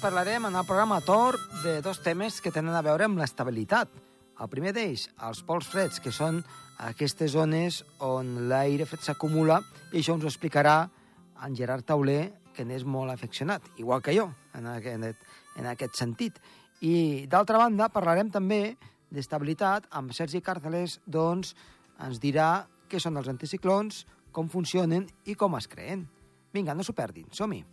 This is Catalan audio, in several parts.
Parlarem en el programa Tor de dos temes que tenen a veure amb l'estabilitat. El primer d'ells, els pols freds, que són aquestes zones on l'aire fred s'acumula, i això ens ho explicarà en Gerard Tauler, que n'és molt afeccionat, igual que jo, en aquest, en aquest sentit. I, d'altra banda, parlarem també d'estabilitat amb Sergi Càrceles, doncs ens dirà què són els anticiclons, com funcionen i com es creen. Vinga, no s'ho perdin, som-hi!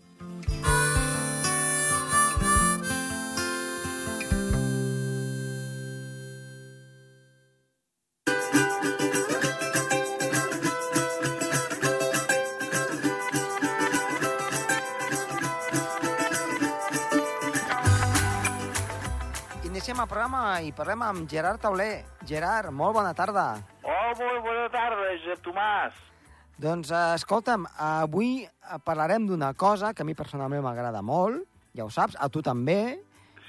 El programa i parlem amb Gerard Tauler. Gerard, molt bona tarda. Oh, molt bona tarda, Josep Tomàs. Doncs, eh, escolta'm, avui parlarem d'una cosa que a mi personalment m'agrada molt, ja ho saps, a tu també.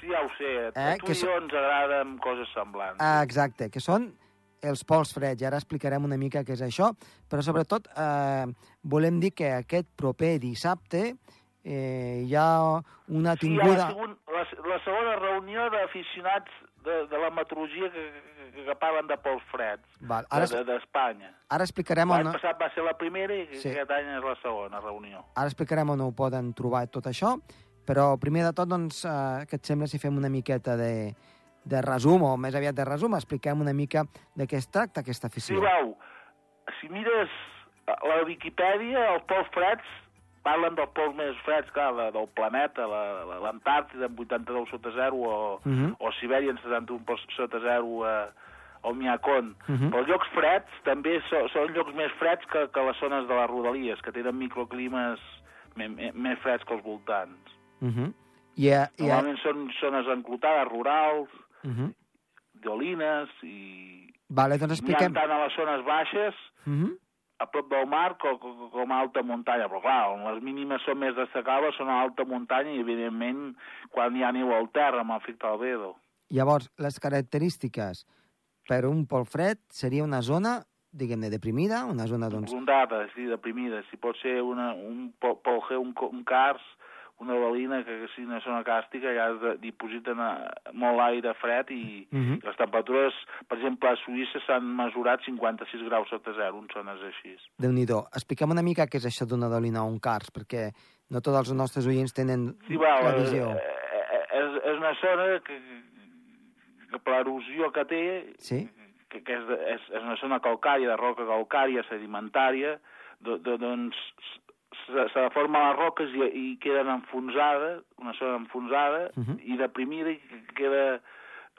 Sí, ja ho sé, a Eh, tu que i so- jo ens agraden coses semblants. Eh, exacte, que són els pols freds. I ara explicarem una mica què és això, però sobretot eh, volem dir que aquest proper dissabte eh, hi ha una sí, tinguda... ha sigut la, la segona reunió d'aficionats de, de la meteorologia que, que, que parlen de pols freds, Val, de- ara, d'Espanya. explicarem L'any on, passat va ser la primera i Sí. aquest any és la segona reunió. ara explicarem on ho poden trobar tot això, però primer de tot, doncs, eh, què et sembla si fem una miqueta de, de resum, o més aviat de resum, expliquem una mica de què es tracta aquesta Sí, afició. veu, si mires la Viquipèdia, els pols freds parlen dels pols més freds, clar, de, del planeta, la- la- l'Antàrtida en 82 sota 0 o, Mhm. o Sibèria en 71 per sota 0 a, al Miacón. Mhm. Però els llocs freds també so, són llocs més freds que, que les zones de les rodalies, que tenen microclimes me, me, més freds que els voltants. Uh -huh. I, eh, i, eh, Normalment són zones enclotades, rurals, uh -huh. d'olines, i Vale, doncs expliquem... tant a les zones baixes Uh -huh. A prop del mar com, com, a alta muntanya, però clar, on les mínimes són més destacables són a alta muntanya i evidentment quan hi ha neu al terra amb efecte albedo. Llavors, les característiques per un pol fred seria una zona, diguem-ne, deprimida, una zona, doncs... Rondada, sí, deprimida. Si pot ser una, un pol, un, un cars, una balina, que, que sigui una zona càstica, ja dipositen a, molt aire fred i, Uh -huh. les temperatures, per exemple, a Suïssa s'han mesurat 56 graus sota zero, en zones així. déu nhi Expliquem una mica què és això d'una dolina o un cars, perquè no tots els nostres oients tenen Sí, va, la eh, visió. eh, és, és una zona que, que per l'erosió que té, Sí? que, que és, és, és una zona calcària, de roca calcària, sedimentària, do, do, doncs se, se deformen les roques i, i queden enfonsades, una zona enfonsada Uh -huh. i deprimida i que queda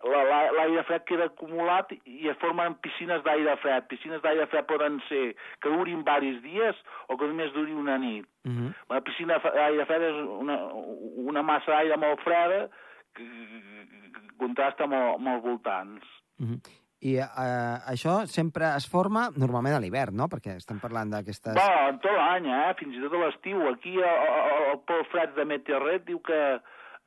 la- la- l'aire fred queda acumulat i es formen piscines d'aire fred. Piscines d'aire fred poden ser que durin diversos dies o que només duri una nit. Uh -huh. La piscina d'aire fred és una, una massa d'aire molt freda que, que contrasta amb, amb els voltants. Uh -huh. I eh, això sempre es forma normalment a l'hivern, no? Perquè estem parlant d'aquestes... En tot l'any, eh? fins i tot a l'estiu. Aquí el, el, el Pol de Meteorret diu que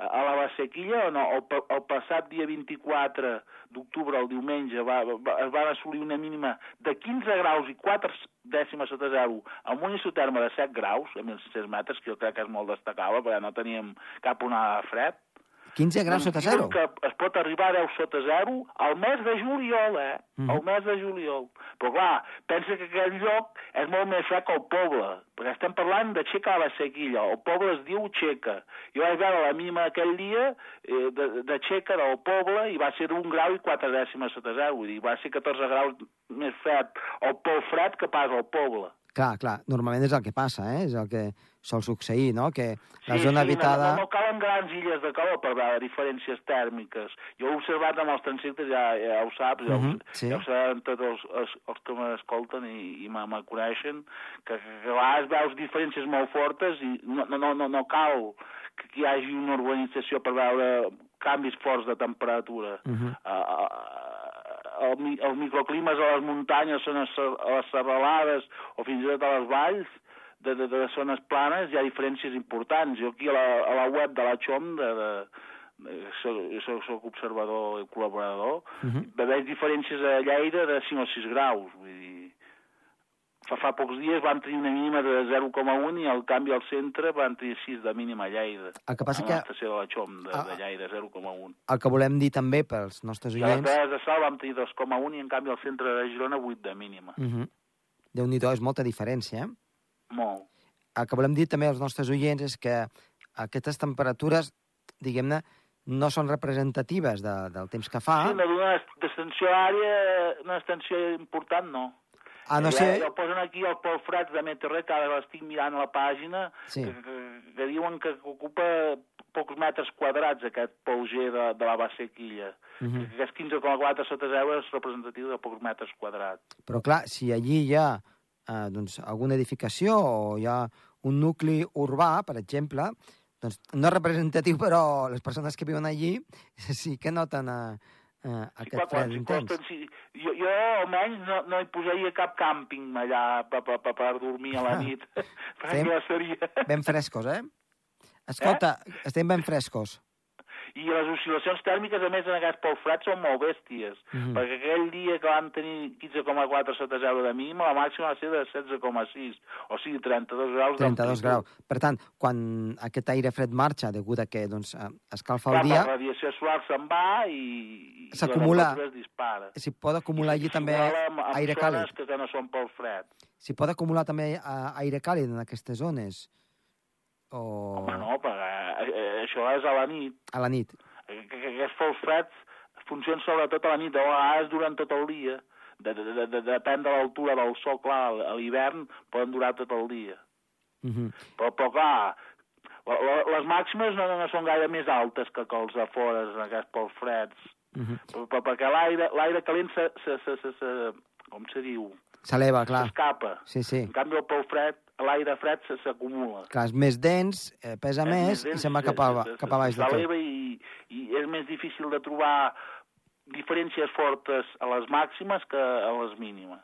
a la Bassequilla, no, el, el passat dia 24 d'octubre, el diumenge, va, va, es van assolir una mínima de 15 graus i 4 dècimes sota zero, amb un isoterme de 7 graus, a 1.600 metres, que jo crec que és molt destacable, perquè no teníem cap onada de fred. 15 graus sota zero? que es pot arribar a 10 sota zero al mes de juliol, eh? Mhm. Al mes de juliol. Però clar, pensa que aquell lloc és molt més fred que el poble, perquè estem parlant de Xeca a la Sequilla. El poble es diu Xeca. Jo vaig veure la mínima aquell dia eh, de, de Xeca del poble i va ser d'un grau i quatre dècimes sota zero. Vull dir, va ser 14 graus més fred el pol fred que pas al poble. Clar, clar, normalment és el que passa, eh? És el que sol succeir, no? Que la Sí, zona sí, habitada... No, no, no calen grans illes de calor per veure diferències tèrmiques. Jo he observat amb els transectes, ja, ja ho saps, ja, Mhm, ho, sí. ja ho saben tots els, els, els que m'escolten i, i me, coneixen, que, que, que a vegades veus diferències molt fortes i no, no, no, no, no cal que hi hagi una urbanització per veure canvis forts de temperatura. Uh -huh. Uh, el, els microclimes a les muntanyes, són a les serralades o fins i tot a les valls, de, de, de zones planes hi ha diferències importants. Jo aquí a la, a la web de la XOM, de, de, de, soc, soc, soc observador i col·laborador, Uh -huh. veig diferències a Lleida de 5 o 6 graus. Vull dir, fa, fa pocs dies van tenir una mínima de 0,1 i al canvi al centre van tenir 6 de mínima a Lleida. El que passa a que... l'estació de la Xom de, Ah. de Lleida, 0,1. El que volem dir també pels nostres I a les oients... De Sal vam tenir 2,1 i en canvi al centre de Girona 8 de mínima. Uh -huh. Déu-n'hi-do, és molta diferència, eh? Molt. El que volem dir també als nostres oients és que aquestes temperatures, diguem-ne, no són representatives de, del temps que fa. Sí, no d'una extensió àrea, una extensió important, no. A no ja, ser... Ja ho posen aquí el Pol Frats de Meteorret, que ara l'estic mirant a la pàgina, Sí. que, que, que diuen que ocupa pocs metres quadrats aquest Pol G de, de la base quilla. Uh que, -huh. que és 15,4 sota 0 és representatiu de pocs metres quadrats. Però clar, si allí hi ha eh, doncs, alguna edificació o hi ha un nucli urbà, per exemple, doncs no és representatiu, però les persones que viuen allí sí que noten eh, eh, aquest quan, fred intens. costen, si, jo, jo almenys no, no hi posaria cap càmping allà per, per, per, per dormir a la nit, perquè Fem- ja seria... Ben frescos, eh? Escolta, estem ben frescos. I les oscil·lacions tèrmiques, a més, en aquest Pol Fred són molt bèsties, Mhm. perquè aquell dia que van tenir 15,4 sota 0 de mínima, la màxima va ser de 16,6, o sigui, 32 graus 32 d'amplitud. graus. Per tant, quan aquest aire fred marxa, degut a que doncs, eh, escalfa el Clar, dia, La radiació solar se'n va i, i la S'acumula. s'hi pot acumular allí també S'iguala amb, amb aire càlid. Que, no són Pol Fred. S'hi pot acumular també eh, aire càlid en aquestes zones? O Home, no, perquè eh, això és a la nit. a la nit? que, que aquests Freds funcionen sobretot a la nit, a vegades duren tot el dia. De, de, de, de, depèn de l'altura del sol, clar, a l'hivern poden durar tot el dia. Uh -huh. Però, però clar, la, la, les màximes no, no són gaire més altes que, els afores, en aquests pols freds. Uh -huh. Però, però perquè l'aire calent se, se, se, se, se, com se diu, S'eleva, clar. s'escapa. Sí, sí. En canvi, el pol fred, l'aire fred se- s'acumula. Clar, és més dens, eh, pesa És més, i dens, se'n va cap, a, cap a baix de tot. i, i és més difícil de trobar diferències fortes a les màximes que a les mínimes.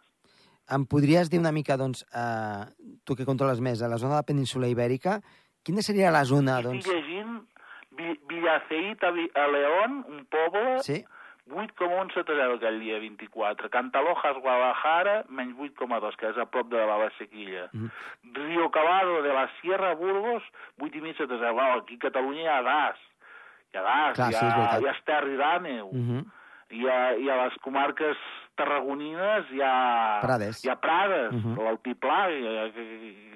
Em podries dir una mica, doncs, eh, tu que controles més, a la zona de la península ibèrica, quina seria la zona, doncs... Estic llegint Vi- Villaceit a, a León, un poble, Sí? 8,1 sota 0 aquell dia 24. Cantalojas, Guadalajara, menys 8,2, que és a prop de la Valsequilla. Mhm. Río Calado de la Sierra, Burgos, 8,5 sota 0. Wow, aquí a Catalunya hi ha gas. Hi ha gas, Clar, hi, sí, ha, veritat. hi ha esterri d'àneu. Uh -huh. I a, I a les comarques tarragonines hi ha... Prades. Hi ha prades, Mhm. l'altiplà, i, i,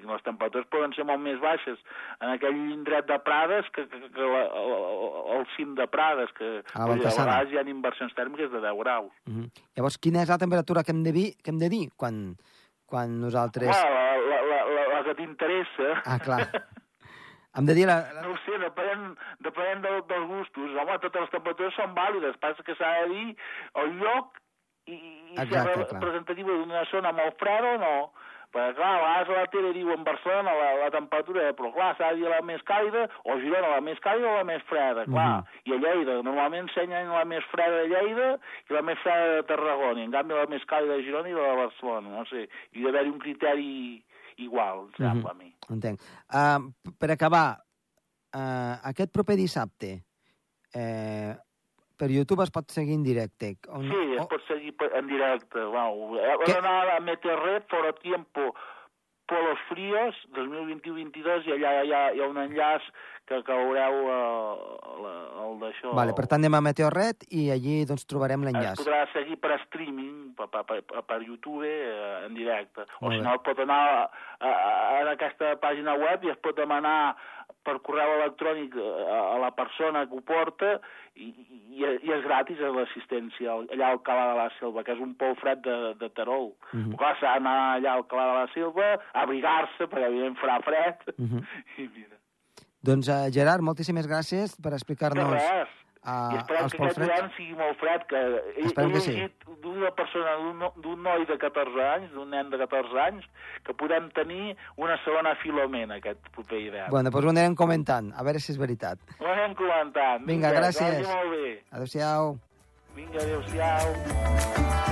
i les temperatures poden ser molt més baixes en aquell indret de Prades que, que, que la, el, el cim de Prades, que A dir, a vegades hi ha inversions tèrmiques de 10 graus. Uh -huh. Llavors, quina és la temperatura que hem de dir, que hem de dir quan, quan nosaltres... Home, la, la, la, la, la que t'interessa... Ah, clar. Hem de dir la... la... No ho sé, depenent, depenent del, dels gustos. Home, totes les temperatures són vàlides. Passa que s'ha de dir el lloc i, i Exacte, clar. representativa d'una zona molt freda o no. Perquè, clar, a vegades a la tele diuen Barcelona la, la temperatura, eh, però clar, s'ha de dir la més càlida, o Girona la més càlida o la més freda, clar. Mhm. I a Lleida, normalment ensenyen la més freda de Lleida i la més freda de Tarragona, i en canvi la més càlida de Girona i la de Barcelona, no sé. I hi ha d'haver un criteri igual, em sembla a mi. Entenc. Uh, per acabar, uh, aquest proper dissabte, eh, per YouTube es pot seguir en directe. On, Sí, es pot seguir en directe. Wow. Què? Van anar a Meteorred, Foro Tiempo, Polos Fríos, 2021-22, i allà hi ha, hi ha un enllaç que, que veureu la, el d'això. Vale, per tant, anem a Meteorret i allí doncs, trobarem Es l'enllaç. podrà seguir per streaming, per, per, per, per YouTube, eh, en directe. O si no, pot anar a, a, a aquesta pàgina web i es pot demanar per correu electrònic eh, a, la persona que ho porta i, i, i és gratis l'assistència al- allà al Calà de la Selva, que és un pou fred de, de Terol. Mhm. Però clar, s'ha d'anar allà al Calà de la Selva, abrigar-se, perquè evidentment farà fred, Mhm. i mira. Doncs, uh, Gerard, moltíssimes gràcies per explicar-nos. Uh, I esperem que aquest hivern sigui molt fred, que he, he que sí. llegit d'una persona, d'un no- d'un noi de 14 anys, d'un nen de 14 anys, que podem tenir una segona filomena aquest proper hivern. Bueno, doncs ho anirem comentant, a veure si és veritat. Ho anem comentant. Vinga, que gràcies. Adéu-siau. Vinga, adéu-siau.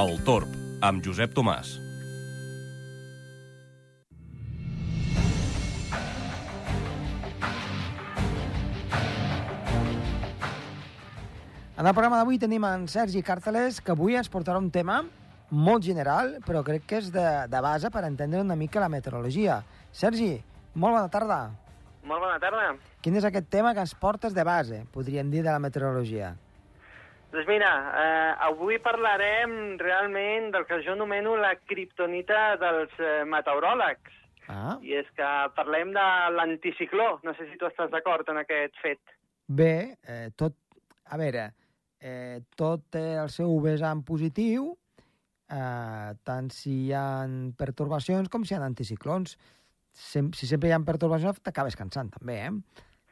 El Torb, amb Josep Tomàs. En el programa d'avui tenim en Sergi Càrteles, que avui ens portarà un tema molt general, però crec que és de, de base per entendre una mica la meteorologia. Sergi, molt bona tarda. Molt bona tarda. Quin és aquest tema que ens portes de base, podríem dir, de la meteorologia? Doncs mira, eh, avui parlarem realment del que jo anomeno la criptonita dels eh, meteoròlegs. Ah, I és que parlem de l'anticicló. No sé si tu estàs d'acord en aquest fet. bé, eh, tot... A veure, eh, tot té el seu vessant positiu, eh, tant si hi ha pertorbacions com si hi ha anticiclons. Sem si sempre hi ha pertorbacions, t'acabes cansant, també, eh?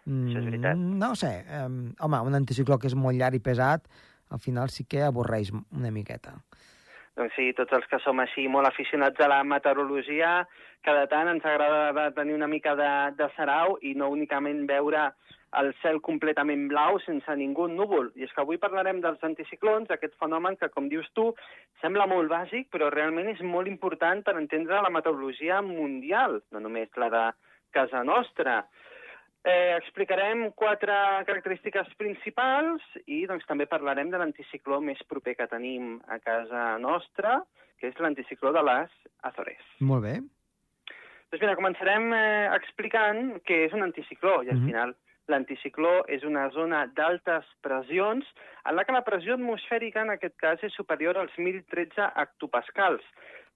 Mm, Això és veritat. No sé. Eh, home, un anticicló que és molt llarg i pesat, al final sí que avorreix una miqueta. Doncs sí, tots els que som així molt aficionats a la meteorologia, cada tant ens agrada tenir una mica de, de sarau i no únicament veure el cel completament blau sense ningú núvol. I és que avui parlarem dels anticiclons, aquest fenomen que, com dius tu, sembla molt bàsic, però realment és molt important per entendre la meteorologia mundial, no només la de casa nostra. Eh, explicarem quatre característiques principals i doncs, també parlarem de l'anticicló més proper que tenim a casa nostra, que és l'anticicló de les Azores. Molt bé. Doncs mira, començarem eh, explicant què és un anticicló, i al Mhm. final l'anticicló és una zona d'altes pressions en la que la pressió atmosfèrica, en aquest cas, és superior als 1.013 hectopascals.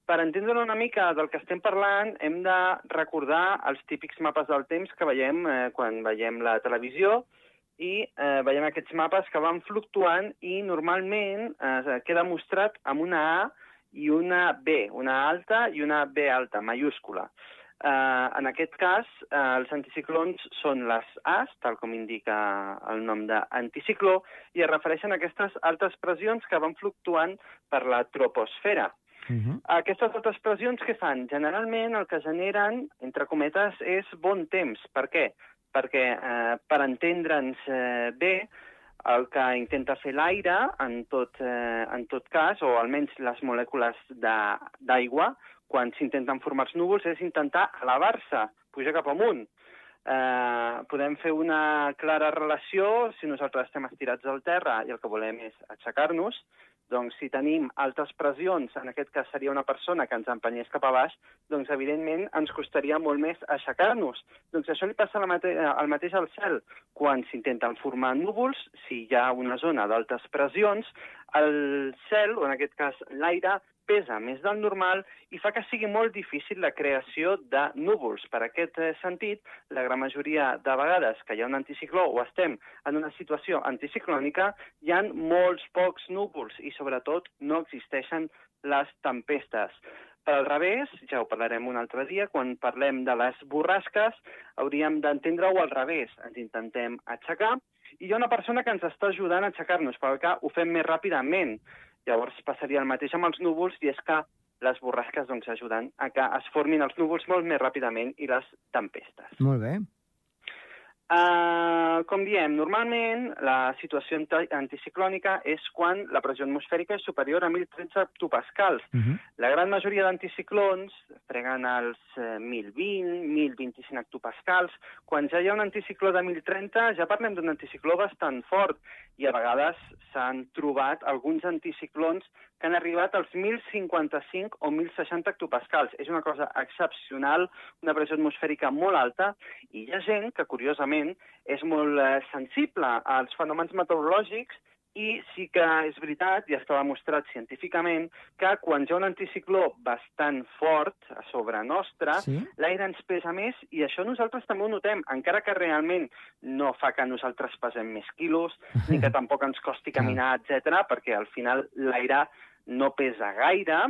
Per entendre una mica del que estem parlant, hem de recordar els típics mapes del temps que veiem eh, quan veiem la televisió i eh, veiem aquests mapes que van fluctuant i normalment eh, queda mostrat amb una A i una B, una alta i una B alta, mayúscula. Eh, en aquest cas, eh, els anticiclons són les As, tal com indica el nom d'anticicló, i es refereixen a aquestes altes pressions que van fluctuant per la troposfera. Uh -huh. Aquestes altes pressions què fan? Generalment el que generen, entre cometes, és bon temps. Per què? Perquè, eh, per entendre'ns eh, bé, el que intenta fer l'aire, en, tot, eh, en tot cas, o almenys les molècules d'aigua, quan s'intenten formar els núvols, és intentar elevar-se, pujar cap amunt. Eh, podem fer una clara relació si nosaltres estem estirats al terra i el que volem és aixecar-nos, doncs si tenim altes pressions, en aquest cas seria una persona que ens empenyés cap a baix, doncs evidentment ens costaria molt més aixecar-nos. Doncs això li passa al mateix al cel. Quan s'intenten formar núvols, si hi ha una zona d'altes pressions, el cel, o en aquest cas l'aire, pesa més del normal i fa que sigui molt difícil la creació de núvols. Per aquest eh, sentit, la gran majoria de vegades que hi ha un anticicló o estem en una situació anticiclònica, hi ha molts pocs núvols i, sobretot, no existeixen les tempestes. Per al revés, ja ho parlarem un altre dia, quan parlem de les borrasques, hauríem d'entendre-ho al revés. Ens intentem aixecar i hi ha una persona que ens està ajudant a aixecar-nos, perquè ho fem més ràpidament. Llavors passaria el mateix amb els núvols i és que les borrasques doncs, ajuden a que es formin els núvols molt més ràpidament i les tempestes. Molt bé. Uh, com diem, normalment la situació anti anticiclònica és quan la pressió atmosfèrica és superior a 1.013 hectopascals. Uh -huh. La gran majoria d'anticiclons freguen els eh, 1.020, 1.025 hectopascals. Quan ja hi ha un anticicló de 1.030 ja parlem d'un anticicló bastant fort i a vegades s'han trobat alguns anticiclons que han arribat als 1.055 o 1.060 hectopascals. És una cosa excepcional, una pressió atmosfèrica molt alta i hi ha gent que, curiosament, és molt eh, sensible als fenòmens meteorològics i sí que és veritat, i està demostrat científicament, que quan hi ha un anticicló bastant fort a sobre nostra, Sí? l'aire ens pesa més i això nosaltres també ho notem, encara que realment no fa que nosaltres pesem més quilos, ni que tampoc ens costi caminar, etc, perquè al final l'aire no pesa gaire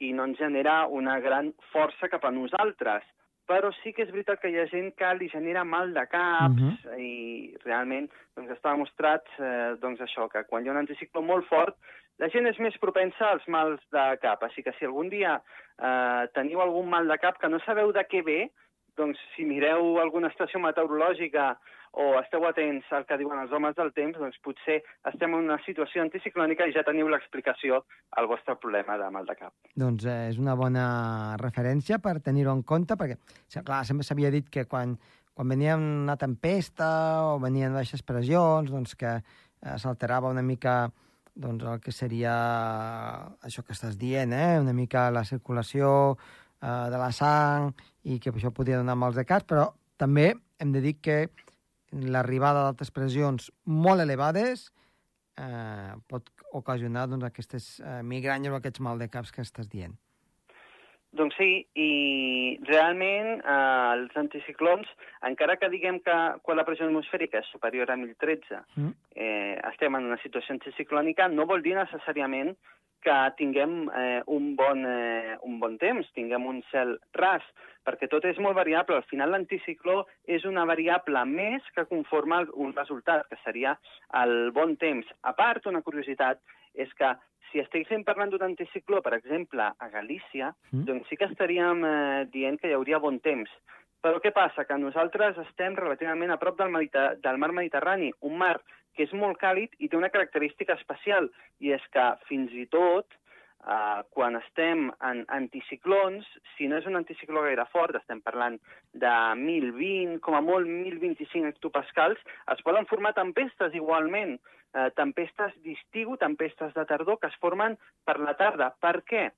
i no ens genera una gran força cap a nosaltres. Però sí que és veritat que hi ha gent que li genera mal de caps Mhm. i realment doncs, està demostrat eh, doncs això, que quan hi ha un anticicló molt fort la gent és més propensa als mals de cap. Així que si algun dia eh, teniu algun mal de cap que no sabeu de què ve, doncs si mireu alguna estació meteorològica o esteu atents al que diuen els homes del temps, doncs potser estem en una situació anticiclònica i ja teniu l'explicació al vostre problema de mal de cap. Doncs eh, és una bona referència per tenir-ho en compte, perquè, clar, sempre s'havia dit que quan, quan venia una tempesta o venien baixes pressions, doncs que eh, s'alterava una mica doncs, el que seria això que estàs dient, eh? una mica la circulació eh, de la sang i que això podia donar mals de cas, però també hem de dir que l'arribada d'altres pressions molt elevades eh, pot ocasionar doncs, aquestes eh, migranyes o aquests mal de caps que estàs dient. Doncs sí, i realment eh, els anticiclons, encara que diguem que quan la pressió atmosfèrica és superior a 1013 mm. eh, estem en una situació anticiclònica, no vol dir necessàriament que tinguem eh, un, bon, eh, un bon temps, tinguem un cel ras, perquè tot és molt variable. Al final l'anticicló és una variable més que conforma un resultat, que seria el bon temps. A part, una curiositat és que si estiguéssim parlant d'un anticicló, per exemple, a Galícia, mm. doncs sí que estaríem eh, dient que hi hauria bon temps. Però què passa? Que nosaltres estem relativament a prop del, Mediter del mar Mediterrani, un mar que és molt càlid i té una característica especial, i és que fins i tot eh, quan estem en anticiclons, si no és un anticicló gaire fort, estem parlant de 1.020, com a molt 1.025 hectopascals, es poden formar tempestes igualment, eh, tempestes d'estiu, tempestes de tardor, que es formen per la tarda. Per què?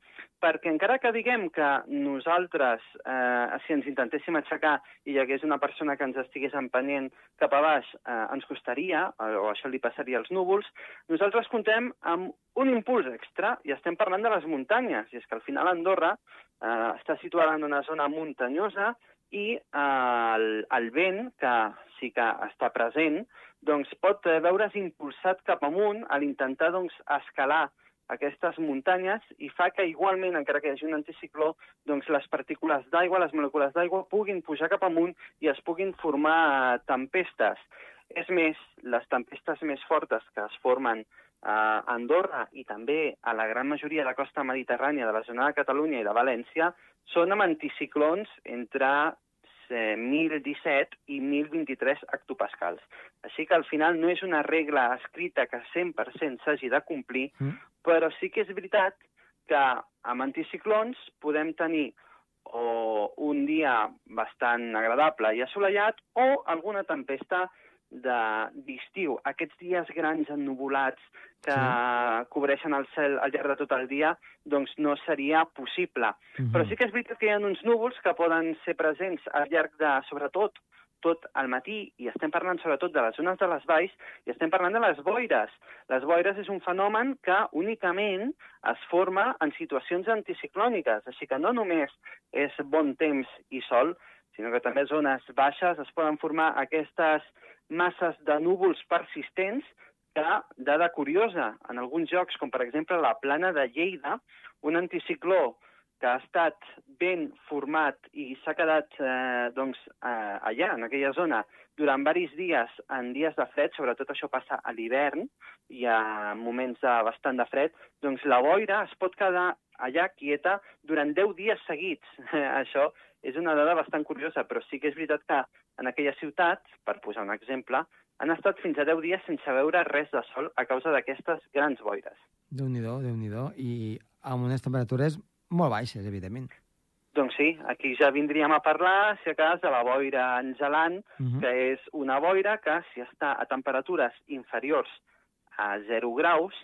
Perquè encara que diguem que nosaltres, eh, si ens intentéssim aixecar i hi hagués una persona que ens estigués empenyent cap a baix, eh, ens costaria, o això li passaria als núvols, nosaltres contem amb un impuls extra, i estem parlant de les muntanyes, i és que al final Andorra eh, està situada en una zona muntanyosa i eh, el, el vent, que sí que està present, doncs pot eh, veure's impulsat cap amunt a l'intentar doncs, escalar aquestes muntanyes i fa que igualment, encara que hi hagi un anticicló, doncs les partícules d'aigua, les molècules d'aigua, puguin pujar cap amunt i es puguin formar tempestes. És més, les tempestes més fortes que es formen a Andorra i també a la gran majoria de la costa mediterrània de la zona de Catalunya i de València són amb anticiclons entre eh, 1.017 i 1.023 hectopascals. Així que al final no és una regla escrita que 100% s'hagi de complir, mm. però sí que és veritat que amb anticiclons podem tenir o un dia bastant agradable i assolellat o alguna tempesta d'estiu. Aquests dies grans ennuvolats que sí. cobreixen el cel al llarg de tot el dia, doncs no seria possible. Uh mhm. -huh. Però sí que és veritat que hi ha uns núvols que poden ser presents al llarg de, sobretot, tot al matí, i estem parlant sobretot de les zones de les valls, i estem parlant de les boires. Les boires és un fenomen que únicament es forma en situacions anticiclòniques, així que no només és bon temps i sol, sinó que també zones baixes es poden formar aquestes masses de núvols persistents que, dada curiosa, en alguns jocs, com per exemple la plana de Lleida, un anticicló que ha estat ben format i s'ha quedat eh, doncs, eh, allà, en aquella zona, durant varis dies, en dies de fred, sobretot això passa a l'hivern i a moments de bastant de fred, doncs la boira es pot quedar allà quieta durant 10 dies seguits. això és una dada bastant curiosa, però sí que és veritat que en aquella ciutat, per posar un exemple, han estat fins a 10 dies sense veure res de sol a causa d'aquestes grans boires. Déu-n'hi-do, déu nhi déu i amb unes temperatures molt baixes, evidentment. Doncs sí, aquí ja vindríem a parlar, si a cas, de la boira angelant, uh mhm. -huh. que és una boira que, si està a temperatures inferiors a 0 graus,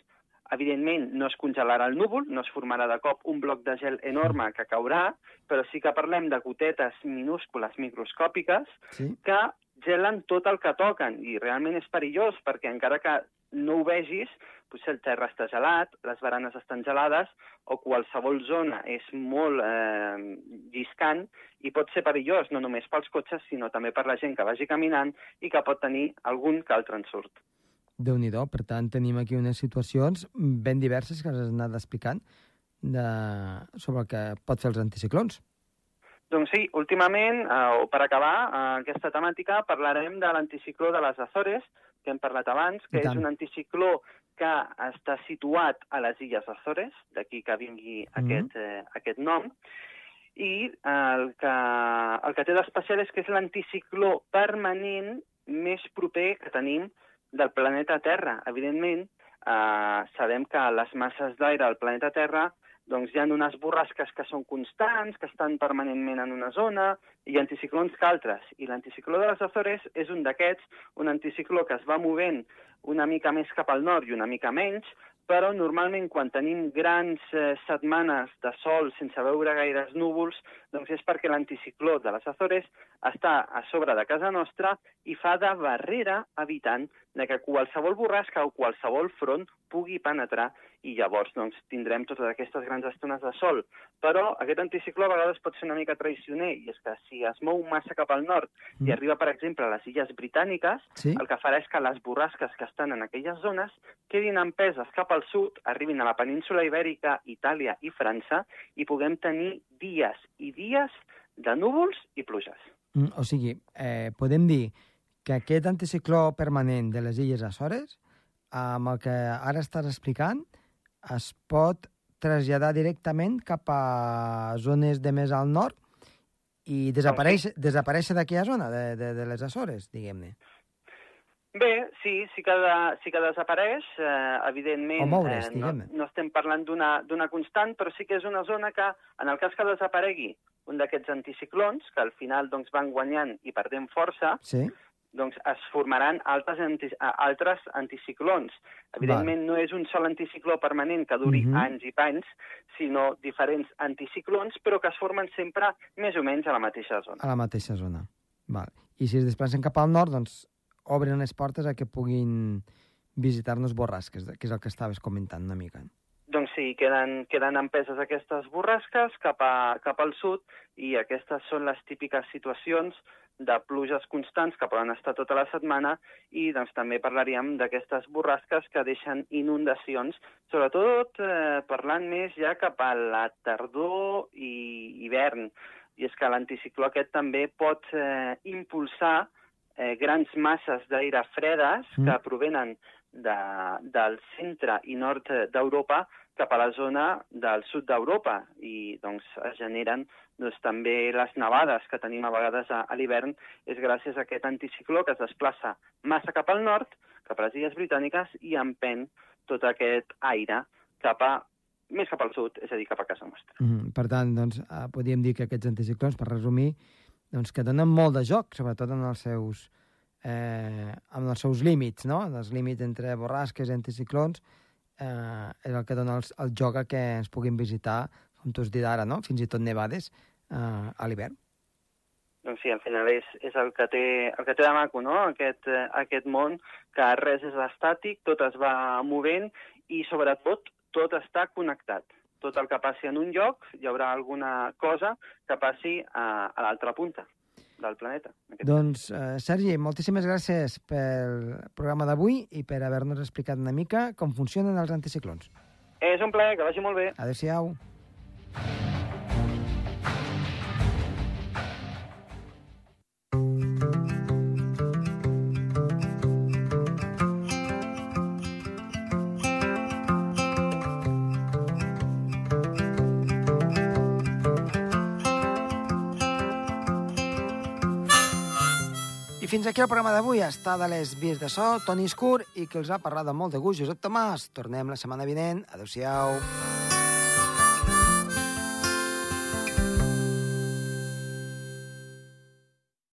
Evidentment, no es congelarà el núvol, no es formarà de cop un bloc de gel enorme que caurà, però sí que parlem de gotetes minúscules microscòpiques sí. que gelen tot el que toquen i realment és perillós perquè encara que no ho vegis, potser el terra està gelat, les baranes estan gelades o qualsevol zona és molt eh, lliscant i pot ser perillós no només pels cotxes sinó també per la gent que vagi caminant i que pot tenir algun que altre ensurt déu nhi Per tant, tenim aquí unes situacions ben diverses que has anat explicant de... sobre el que pot fer els anticiclons. Doncs sí, últimament, eh, o per acabar eh, aquesta temàtica, parlarem de l'anticicló de les Azores, que hem parlat abans, que és un anticicló que està situat a les Illes Azores, d'aquí que vingui mm -hmm. aquest, eh, aquest nom, i el que, el que té d'especial és que és l'anticicló permanent més proper que tenim del planeta Terra. Evidentment, eh, sabem que les masses d'aire al planeta Terra doncs hi ha unes borrasques que són constants, que estan permanentment en una zona, i anticiclons que altres. I l'anticicló de les Azores és un d'aquests, un anticicló que es va movent una mica més cap al nord i una mica menys, però normalment quan tenim grans eh, setmanes de sol sense veure gaires núvols, doncs és perquè l'anticicló de les Azores està a sobre de casa nostra i fa de barrera evitant de que qualsevol borrasca o qualsevol front pugui penetrar i llavors doncs, tindrem totes aquestes grans estones de sol. Però aquest anticicló a vegades pot ser una mica traicioner i és que si es mou massa cap al nord mm. i arriba, per exemple, a les illes britàniques, Sí? el que farà és que les borrasques que estan en aquelles zones quedin empeses cap al sud, arribin a la península ibèrica, Itàlia i França i puguem tenir dies i dies de núvols i pluges. Mm, O sigui, eh, podem dir que aquest anticicló permanent de les Illes Açores, amb el que ara estàs explicant, es pot traslladar directament cap a zones de més al nord i desaparèixer, desaparèixer d'aquella zona, de, de, de les Açores, diguem-ne. Bé, sí, sí que, de, sí que desapareix, eh, evidentment. Moure's, eh, no, no estem parlant d'una d'una constant, però sí que és una zona que, en el cas que desaparegui un d'aquests anticiclons, que al final doncs, van guanyant i perdent força, Sí? Doncs es formaran altres, anti, altres anticiclons. Evidentment, no és un sol anticicló permanent que duri Mhm. anys i panys, sinó diferents anticiclons, però que es formen sempre més o menys a la mateixa zona. A la mateixa zona. Val. I si es desplacen cap al nord, doncs obren les portes a que puguin visitar-nos borrasques, que és el que estaves comentant una mica. Doncs sí, queden, queden empeses aquestes borrasques cap, a, cap al sud i aquestes són les típiques situacions de pluges constants que poden estar tota la setmana i doncs, també parlaríem d'aquestes borrasques que deixen inundacions, sobretot eh, parlant més ja cap a la tardor i hivern. I és que l'anticicló aquest també pot eh, impulsar eh, grans masses d'aire fredes Mm. que provenen de, del centre i nord d'Europa cap a la zona del sud d'Europa i doncs es generen doncs, també les nevades que tenim a vegades a, a l'hivern és gràcies a aquest anticicló que es desplaça massa cap al nord, cap a les Illes Britàniques i empèn tot aquest aire cap a més cap al sud, és a dir, cap a casa nostra. Mm, per tant, doncs, eh, podríem dir que aquests anticiclons, per resumir, doncs, que donen molt de joc, sobretot en els seus, eh, en els seus límits, no? En els límits entre borrasques i anticiclons, eh, és el que dona el, el joc a que ens puguin visitar, com tu has dit ara, no? fins i tot nevades, eh, a l'hivern. Doncs sí, al final és, és el, que té, el que té de maco, no?, aquest, eh, aquest món, que res és estàtic, tot es va movent i, sobretot, tot està connectat. Tot el que passi en un lloc, hi haurà alguna cosa que passi a, a l'altra punta del planeta. Doncs, eh, Sergi, moltíssimes gràcies pel programa d'avui i per haver-nos explicat una mica com funcionen els anticiclons. És un plaer, que vagi molt bé. Adéu-siau. Fins aquí el programa d'avui. Està de les vies de so, Toni Escur, i que els ha parlat amb molt de gust, Josep Tomàs. Tornem la setmana vinent. Adéu-siau.